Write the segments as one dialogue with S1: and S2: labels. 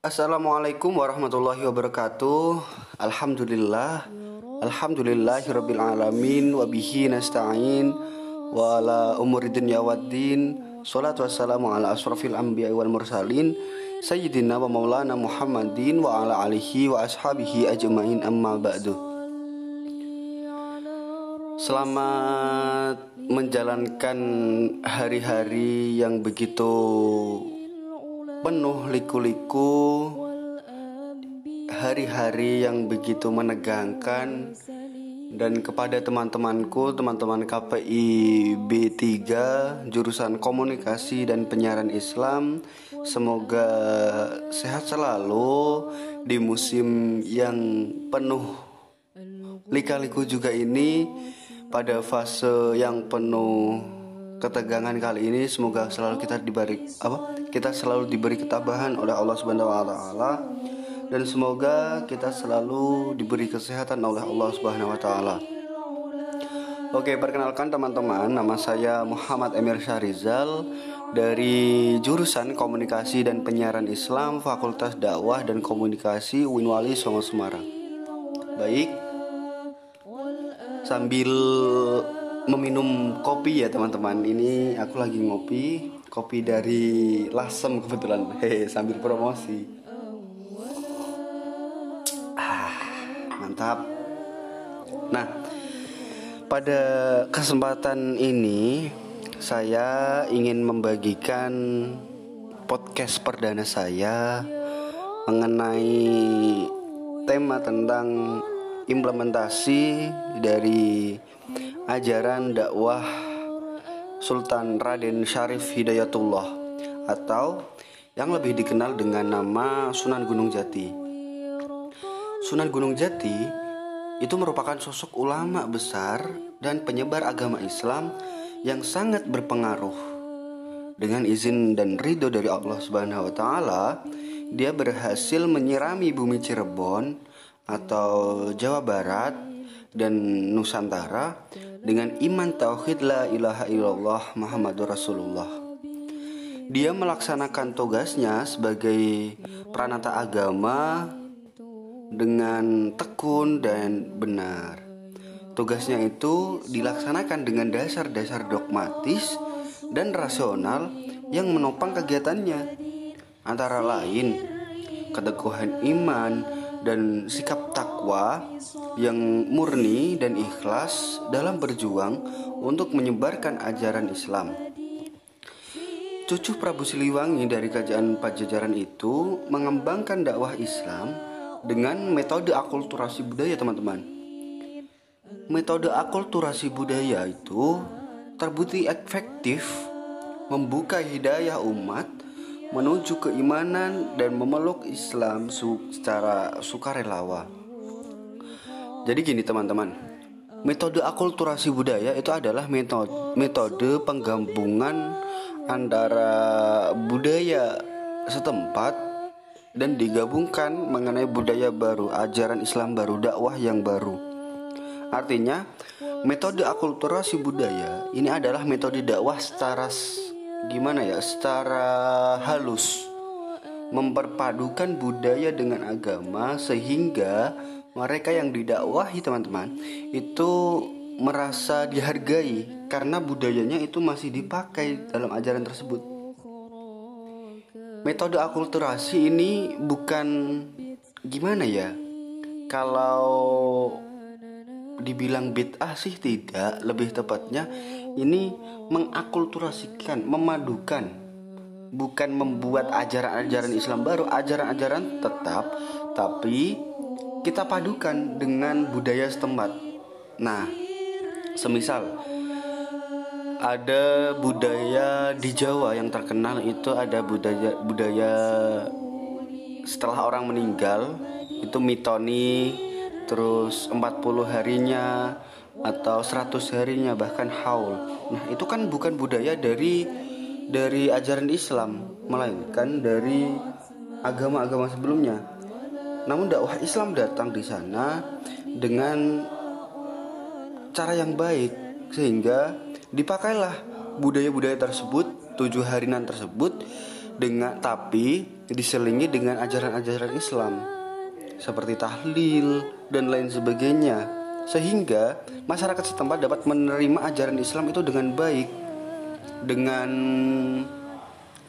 S1: Assalamualaikum warahmatullahi wabarakatuh. Alhamdulillah. Alhamdulillahirabbil alamin. Wabihi nasta'in. Wa ala umuri dunya waddin Salatu wassalamu ala asrafil anbiya wal mursalin. Sayyidina wa maulana Muhammadin Wa ala alihi wa ashabihi ajma'in. Amma ba'du. Selamat menjalankan hari-hari yang begitu penuh liku-liku hari-hari yang begitu menegangkan. Dan kepada teman-temanku teman-teman KPI B3 jurusan komunikasi dan penyiaran Islam semoga sehat selalu di musim yang penuh lika-liku juga ini. Pada fase yang penuh ketegangan kali ini semoga selalu kita diberi apa kita selalu diberi ketabahan oleh Allah Subhanahu wa taala dan semoga kita selalu diberi kesehatan oleh Allah Subhanahu wa taala. Oke, perkenalkan teman-teman, nama saya Muhammad Emir Syahrizal dari jurusan Komunikasi dan Penyiaran Islam Fakultas Dakwah dan Komunikasi Winwali Songo Semarang. Baik, sambil meminum kopi ya teman-teman. Ini aku lagi ngopi kopi dari Lasem kebetulan. Hehe sambil promosi. Ah mantap. Nah pada kesempatan ini saya ingin membagikan podcast perdana saya mengenai tema tentang implementasi dari ajaran dakwah Sultan Raden Syarif Hidayatullah atau yang lebih dikenal dengan nama Sunan Gunung Jati. Sunan Gunung Jati itu merupakan sosok ulama besar dan penyebar agama Islam yang sangat berpengaruh. Dengan izin dan ridho dari Allah Subhanahu wa taala, dia berhasil menyirami bumi Cirebon atau Jawa Barat dan Nusantara dengan iman tauhid la ilaha illallah Muhammadur Rasulullah. Dia melaksanakan tugasnya sebagai peranata agama dengan tekun dan benar. Tugasnya itu dilaksanakan dengan dasar-dasar dogmatis dan rasional yang menopang kegiatannya. Antara lain, keteguhan iman dan sikap takwa yang murni dan ikhlas dalam berjuang untuk menyebarkan ajaran Islam. Cucu Prabu Siliwangi dari kerajaan Pajajaran itu mengembangkan dakwah Islam dengan metode akulturasi budaya, teman-teman. Metode akulturasi budaya itu terbukti efektif membuka hidayah umat menuju keimanan dan memeluk Islam secara sukarelawa. Jadi gini teman-teman, metode akulturasi budaya itu adalah metode metode penggabungan antara budaya setempat dan digabungkan mengenai budaya baru, ajaran Islam baru, dakwah yang baru. Artinya, metode akulturasi budaya ini adalah metode dakwah secara gimana ya secara halus memperpadukan budaya dengan agama sehingga mereka yang didakwahi teman-teman itu merasa dihargai karena budayanya itu masih dipakai dalam ajaran tersebut. Metode akulturasi ini bukan gimana ya? Kalau dibilang bid'ah sih tidak, lebih tepatnya ini mengakulturasikan, memadukan, bukan membuat ajaran-ajaran Islam baru, ajaran-ajaran tetap, tapi kita padukan dengan budaya setempat. Nah, semisal ada budaya di Jawa yang terkenal itu ada budaya budaya setelah orang meninggal itu mitoni terus 40 harinya atau 100 harinya bahkan haul. Nah, itu kan bukan budaya dari dari ajaran Islam, melainkan dari agama-agama sebelumnya. Namun dakwah Islam datang di sana dengan cara yang baik sehingga dipakailah budaya-budaya tersebut tujuh harian tersebut dengan tapi diselingi dengan ajaran-ajaran Islam seperti tahlil dan lain sebagainya sehingga masyarakat setempat dapat menerima ajaran Islam itu dengan baik dengan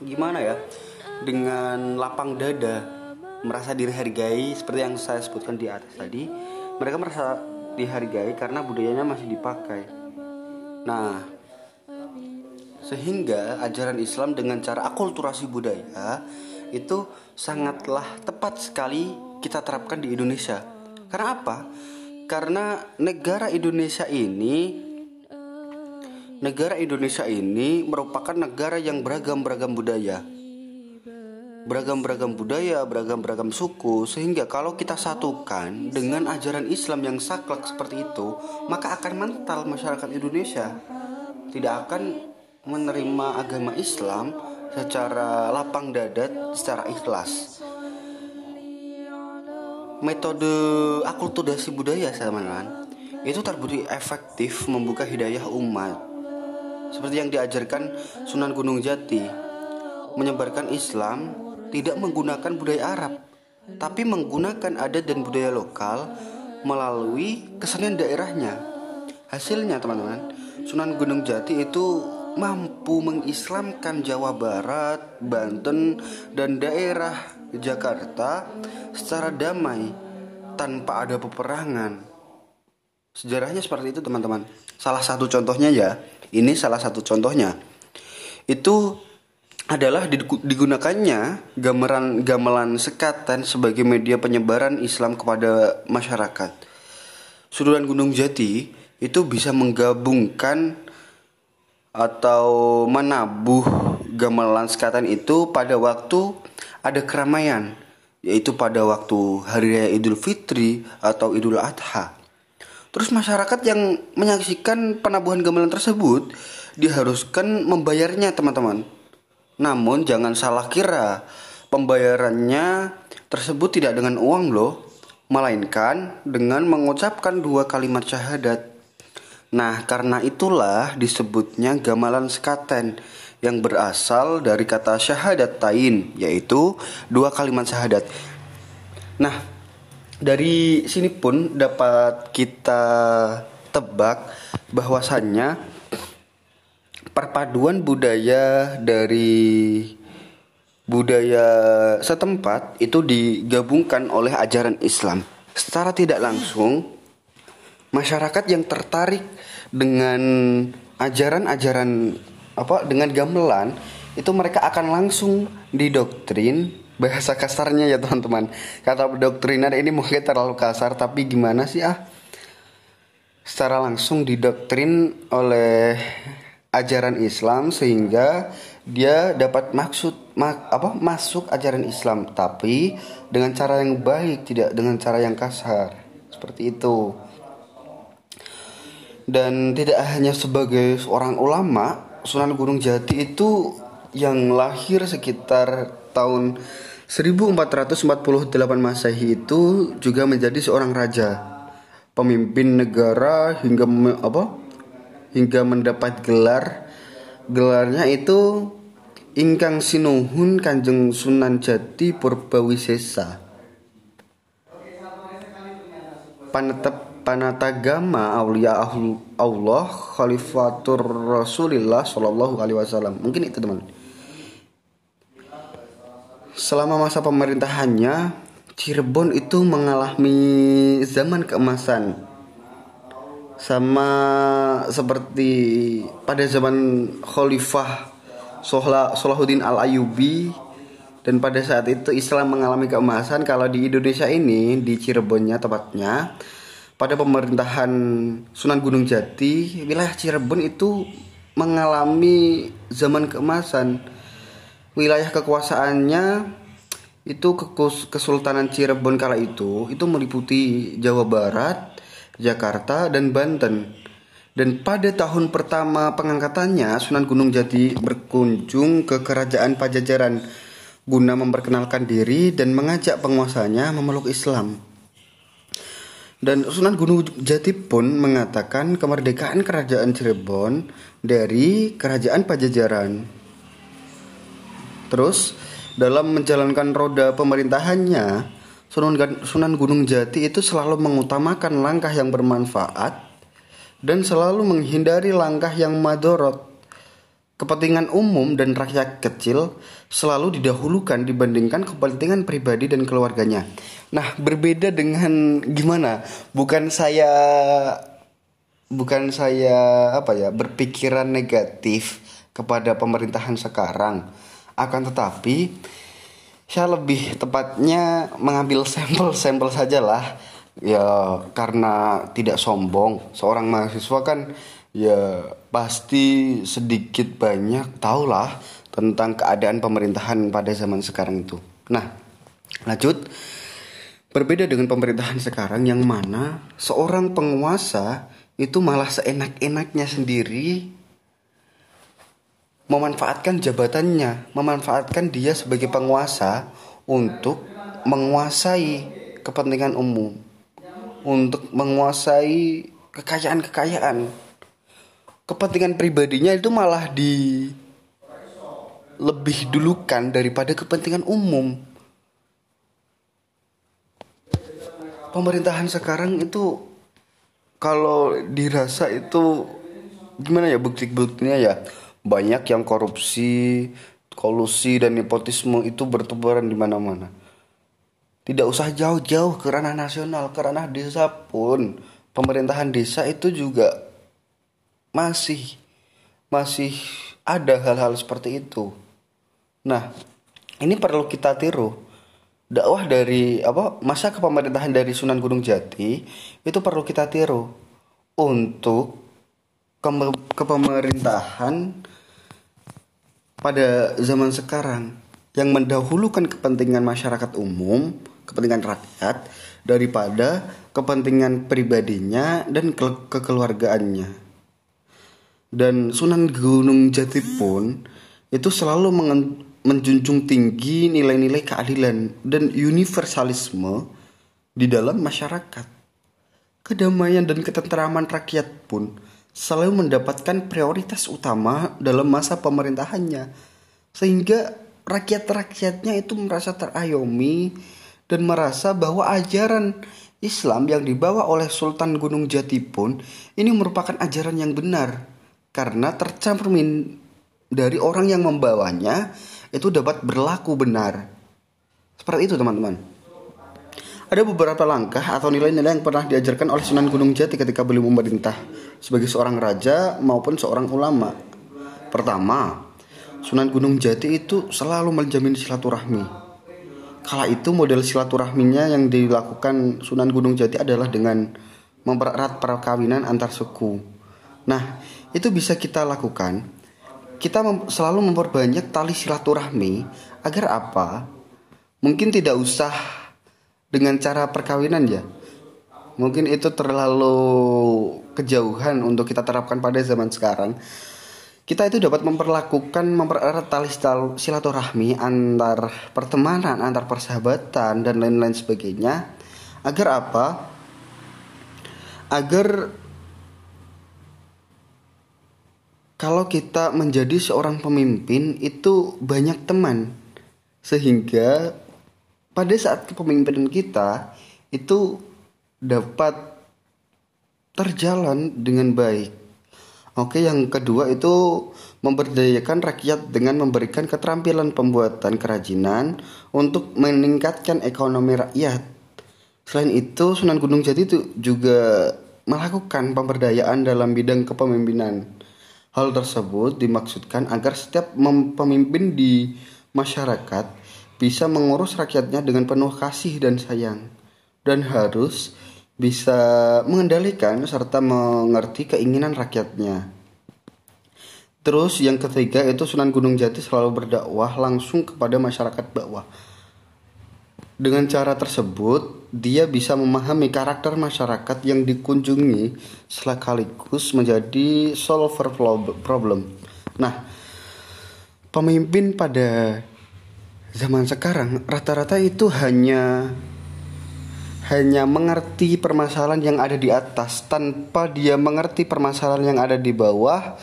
S1: gimana ya dengan lapang dada merasa dihargai seperti yang saya sebutkan di atas tadi. Mereka merasa dihargai karena budayanya masih dipakai. Nah sehingga ajaran Islam dengan cara akulturasi budaya itu sangatlah tepat sekali kita terapkan di Indonesia karena apa karena negara Indonesia ini negara Indonesia ini merupakan negara yang beragam-beragam budaya. Beragam-beragam budaya, beragam-beragam suku sehingga kalau kita satukan dengan ajaran Islam yang saklek seperti itu, maka akan mental masyarakat Indonesia. Tidak akan menerima agama Islam secara lapang dada, secara ikhlas metode akulturasi budaya teman-teman itu terbukti efektif membuka hidayah umat. Seperti yang diajarkan Sunan Gunung Jati menyebarkan Islam tidak menggunakan budaya Arab tapi menggunakan adat dan budaya lokal melalui kesenian daerahnya. Hasilnya teman-teman Sunan Gunung Jati itu mampu mengislamkan Jawa Barat, Banten, dan daerah Jakarta secara damai tanpa ada peperangan. Sejarahnya seperti itu teman-teman. Salah satu contohnya ya, ini salah satu contohnya. Itu adalah digunakannya gamelan gamelan sekatan sebagai media penyebaran Islam kepada masyarakat. Suduran Gunung Jati itu bisa menggabungkan atau menabuh gamelan sekatan itu pada waktu ada keramaian yaitu pada waktu hari raya Idul Fitri atau Idul Adha. Terus masyarakat yang menyaksikan penabuhan gamelan tersebut diharuskan membayarnya teman-teman. Namun jangan salah kira, pembayarannya tersebut tidak dengan uang loh, melainkan dengan mengucapkan dua kalimat syahadat. Nah, karena itulah disebutnya gamelan sekaten yang berasal dari kata syahadat tain yaitu dua kalimat syahadat. Nah, dari sini pun dapat kita tebak bahwasannya perpaduan budaya dari budaya setempat itu digabungkan oleh ajaran Islam. Secara tidak langsung masyarakat yang tertarik dengan ajaran-ajaran apa dengan gamelan itu mereka akan langsung didoktrin bahasa kasarnya ya teman-teman. Kata doktriner ini mungkin terlalu kasar tapi gimana sih ah? Secara langsung didoktrin oleh ajaran Islam sehingga dia dapat maksud mak, apa masuk ajaran Islam tapi dengan cara yang baik tidak dengan cara yang kasar. Seperti itu. Dan tidak hanya sebagai seorang ulama Sunan Gunung Jati itu yang lahir sekitar tahun 1448 Masehi itu juga menjadi seorang raja, pemimpin negara hingga apa? hingga mendapat gelar. Gelarnya itu Ingkang Sinuhun Kanjeng Sunan Jati Purbawisesa. Panetep panatagama aulia Allah khalifatur Rasulillah Shallallahu alaihi wasallam. Mungkin itu teman. Selama masa pemerintahannya Cirebon itu mengalami zaman keemasan sama seperti pada zaman Khalifah Salahuddin Al Ayubi dan pada saat itu Islam mengalami keemasan kalau di Indonesia ini di Cirebonnya tepatnya pada pemerintahan Sunan Gunung Jati, wilayah Cirebon itu mengalami zaman keemasan. Wilayah kekuasaannya itu Kesultanan Cirebon kala itu itu meliputi Jawa Barat, Jakarta dan Banten. Dan pada tahun pertama pengangkatannya Sunan Gunung Jati berkunjung ke kerajaan Pajajaran guna memperkenalkan diri dan mengajak penguasanya memeluk Islam. Dan Sunan Gunung Jati pun mengatakan kemerdekaan kerajaan Cirebon dari kerajaan Pajajaran. Terus dalam menjalankan roda pemerintahannya, Sunan, Gunung Jati itu selalu mengutamakan langkah yang bermanfaat dan selalu menghindari langkah yang madorot. Kepentingan umum dan rakyat kecil selalu didahulukan dibandingkan kepentingan pribadi dan keluarganya. Nah, berbeda dengan gimana? Bukan saya bukan saya apa ya, berpikiran negatif kepada pemerintahan sekarang. Akan tetapi saya lebih tepatnya mengambil sampel-sampel sajalah ya karena tidak sombong seorang mahasiswa kan ya pasti sedikit banyak tahulah tentang keadaan pemerintahan pada zaman sekarang itu. Nah, lanjut. Berbeda dengan pemerintahan sekarang yang mana seorang penguasa itu malah seenak-enaknya sendiri memanfaatkan jabatannya, memanfaatkan dia sebagai penguasa untuk menguasai kepentingan umum, untuk menguasai kekayaan-kekayaan kepentingan pribadinya itu malah di lebih dulukan daripada kepentingan umum. Pemerintahan sekarang itu kalau dirasa itu gimana ya bukti-buktinya ya banyak yang korupsi, kolusi dan nepotisme itu bertebaran di mana-mana. Tidak usah jauh-jauh ke ranah nasional, ke ranah desa pun pemerintahan desa itu juga masih masih ada hal-hal seperti itu. Nah, ini perlu kita tiru. Dakwah dari apa masa kepemerintahan dari Sunan Gunung Jati itu perlu kita tiru untuk ke kepemerintahan pada zaman sekarang yang mendahulukan kepentingan masyarakat umum, kepentingan rakyat daripada kepentingan pribadinya dan ke kekeluargaannya dan Sunan Gunung Jati pun itu selalu menjunjung tinggi nilai-nilai keadilan dan universalisme di dalam masyarakat. Kedamaian dan ketenteraman rakyat pun selalu mendapatkan prioritas utama dalam masa pemerintahannya. Sehingga rakyat-rakyatnya itu merasa terayomi dan merasa bahwa ajaran Islam yang dibawa oleh Sultan Gunung Jati pun ini merupakan ajaran yang benar karena tercermin dari orang yang membawanya itu dapat berlaku benar. Seperti itu teman-teman. Ada beberapa langkah atau nilai-nilai yang pernah diajarkan oleh Sunan Gunung Jati ketika beliau memerintah sebagai seorang raja maupun seorang ulama. Pertama, Sunan Gunung Jati itu selalu menjamin silaturahmi. Kala itu model silaturahminya yang dilakukan Sunan Gunung Jati adalah dengan mempererat perkawinan antar suku. Nah, itu bisa kita lakukan. Kita mem selalu memperbanyak tali silaturahmi agar apa? Mungkin tidak usah dengan cara perkawinan ya. Mungkin itu terlalu kejauhan untuk kita terapkan pada zaman sekarang. Kita itu dapat memperlakukan mempererat tali silaturahmi antar pertemanan, antar persahabatan dan lain-lain sebagainya. Agar apa? Agar kalau kita menjadi seorang pemimpin itu banyak teman sehingga pada saat kepemimpinan kita itu dapat terjalan dengan baik. Oke, yang kedua itu memberdayakan rakyat dengan memberikan keterampilan pembuatan kerajinan untuk meningkatkan ekonomi rakyat. Selain itu, Sunan Gunung Jati itu juga melakukan pemberdayaan dalam bidang kepemimpinan. Hal tersebut dimaksudkan agar setiap pemimpin di masyarakat bisa mengurus rakyatnya dengan penuh kasih dan sayang dan harus bisa mengendalikan serta mengerti keinginan rakyatnya. Terus yang ketiga itu Sunan Gunung Jati selalu berdakwah langsung kepada masyarakat bawah dengan cara tersebut, dia bisa memahami karakter masyarakat yang dikunjungi sekaligus menjadi solver problem. Nah, pemimpin pada zaman sekarang rata-rata itu hanya hanya mengerti permasalahan yang ada di atas tanpa dia mengerti permasalahan yang ada di bawah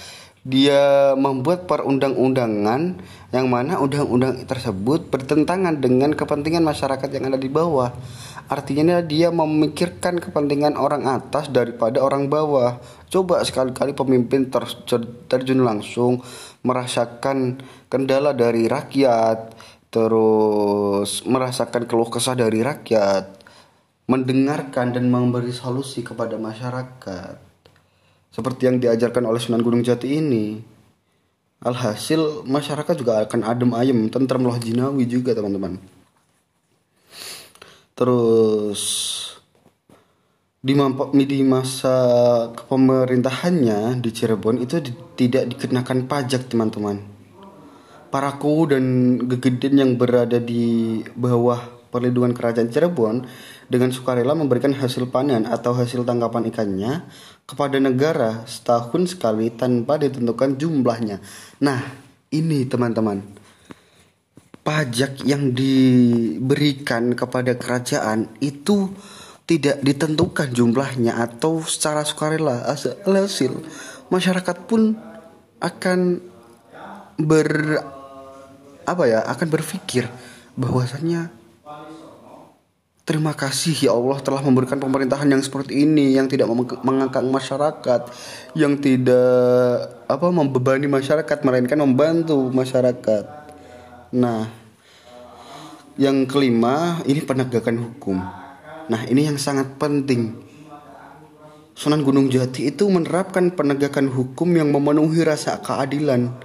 S1: dia membuat perundang-undangan yang mana undang-undang tersebut bertentangan dengan kepentingan masyarakat yang ada di bawah. Artinya dia memikirkan kepentingan orang atas daripada orang bawah. Coba sekali-kali pemimpin ter terjun langsung merasakan kendala dari rakyat, terus merasakan keluh kesah dari rakyat, mendengarkan dan memberi solusi kepada masyarakat seperti yang diajarkan oleh Sunan Gunung Jati ini. Alhasil masyarakat juga akan adem ayem, tentram loh jinawi juga teman-teman. Terus di, di masa pemerintahannya di Cirebon itu di, tidak dikenakan pajak teman-teman. Paraku dan gegeden yang berada di bawah perlindungan kerajaan Cirebon dengan sukarela memberikan hasil panen atau hasil tangkapan ikannya kepada negara setahun sekali tanpa ditentukan jumlahnya. Nah, ini teman-teman. Pajak yang diberikan kepada kerajaan itu tidak ditentukan jumlahnya atau secara sukarela hasil masyarakat pun akan ber apa ya akan berpikir bahwasanya Terima kasih ya Allah telah memberikan pemerintahan yang seperti ini yang tidak mengangkat masyarakat, yang tidak apa membebani masyarakat melainkan membantu masyarakat. Nah, yang kelima ini penegakan hukum. Nah, ini yang sangat penting. Sunan Gunung Jati itu menerapkan penegakan hukum yang memenuhi rasa keadilan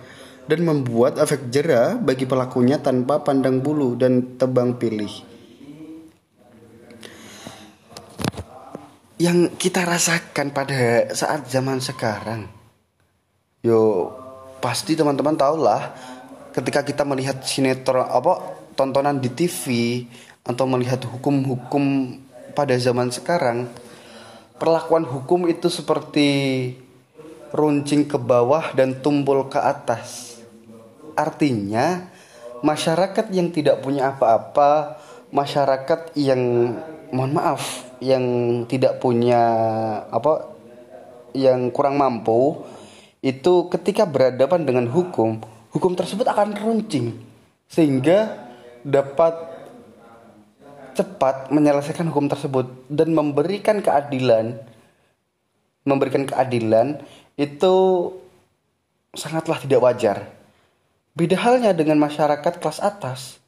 S1: dan membuat efek jera bagi pelakunya tanpa pandang bulu dan tebang pilih. Yang kita rasakan pada saat zaman sekarang yo pasti teman-teman tahu lah ketika kita melihat sinetron apa tontonan di TV atau melihat hukum-hukum pada zaman sekarang perlakuan hukum itu seperti runcing ke bawah dan tumpul ke atas. Artinya masyarakat yang tidak punya apa-apa masyarakat yang mohon maaf yang tidak punya apa yang kurang mampu itu ketika berhadapan dengan hukum hukum tersebut akan runcing. Sehingga dapat cepat menyelesaikan hukum tersebut dan memberikan keadilan memberikan keadilan itu sangatlah tidak wajar. Beda halnya dengan masyarakat kelas atas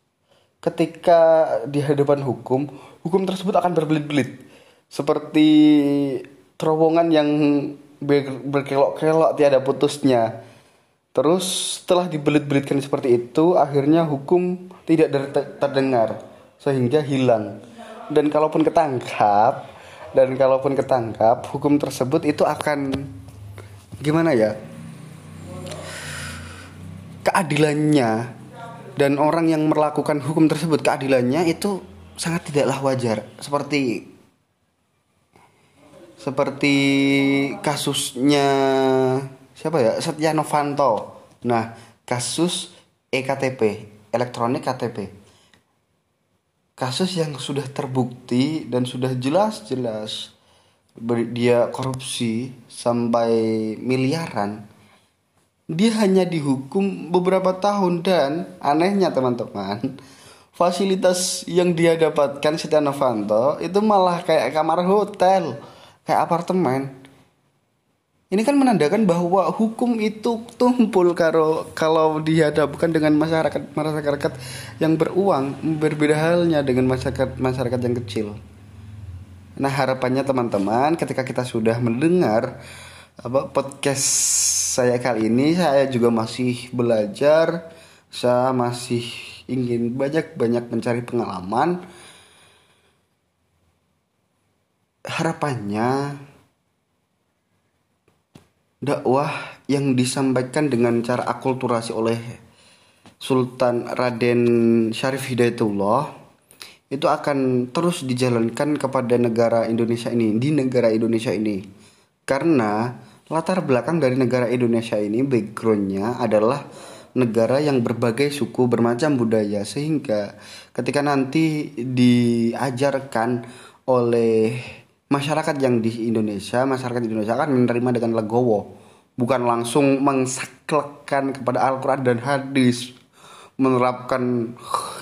S1: ketika di hadapan hukum hukum tersebut akan berbelit-belit seperti terowongan yang berkelok-kelok tiada putusnya. Terus setelah dibelit-belitkan seperti itu, akhirnya hukum tidak terdengar sehingga hilang. Dan kalaupun ketangkap, dan kalaupun ketangkap, hukum tersebut itu akan gimana ya? Keadilannya dan orang yang melakukan hukum tersebut keadilannya itu sangat tidaklah wajar. Seperti seperti kasusnya siapa ya? Setia Novanto. Nah kasus ektp elektronik KTP kasus yang sudah terbukti dan sudah jelas-jelas dia korupsi sampai miliaran dia hanya dihukum beberapa tahun dan anehnya teman-teman fasilitas yang dia dapatkan Setia Novanto itu malah kayak kamar hotel, kayak apartemen. Ini kan menandakan bahwa hukum itu tumpul kalau kalau dihadapkan dengan masyarakat masyarakat yang beruang berbeda halnya dengan masyarakat masyarakat yang kecil. Nah harapannya teman-teman ketika kita sudah mendengar apa podcast saya kali ini saya juga masih belajar. Saya masih ingin banyak-banyak mencari pengalaman. Harapannya dakwah yang disampaikan dengan cara akulturasi oleh Sultan Raden Syarif Hidayatullah itu akan terus dijalankan kepada negara Indonesia ini di negara Indonesia ini karena latar belakang dari negara Indonesia ini backgroundnya adalah negara yang berbagai suku bermacam budaya sehingga ketika nanti diajarkan oleh masyarakat yang di Indonesia masyarakat Indonesia akan menerima dengan legowo. Bukan langsung mengsaklekkan kepada Al-Quran dan hadis menerapkan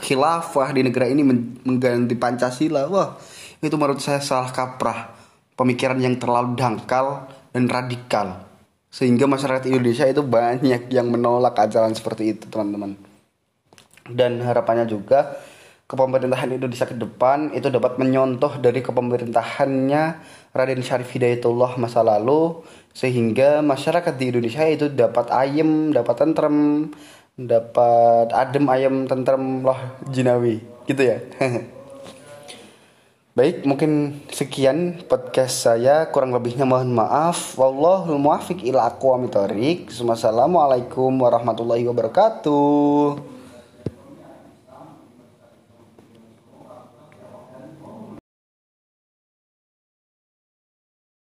S1: khilafah di negara ini mengganti Pancasila. Wah itu menurut saya salah kaprah pemikiran yang terlalu dangkal dan radikal. Sehingga masyarakat Indonesia itu banyak yang menolak ajaran seperti itu teman-teman. Dan harapannya juga kepemerintahan Indonesia ke depan itu dapat menyontoh dari kepemerintahannya Raden Syarif Hidayatullah masa lalu sehingga masyarakat di Indonesia itu dapat ayem, dapat tentrem, dapat adem ayem tentrem loh jinawi. Gitu ya. Baik, mungkin sekian podcast saya. Kurang lebihnya mohon maaf. Wallahul muwaffiq ila aqwamit thoriq. Wassalamualaikum warahmatullahi wabarakatuh.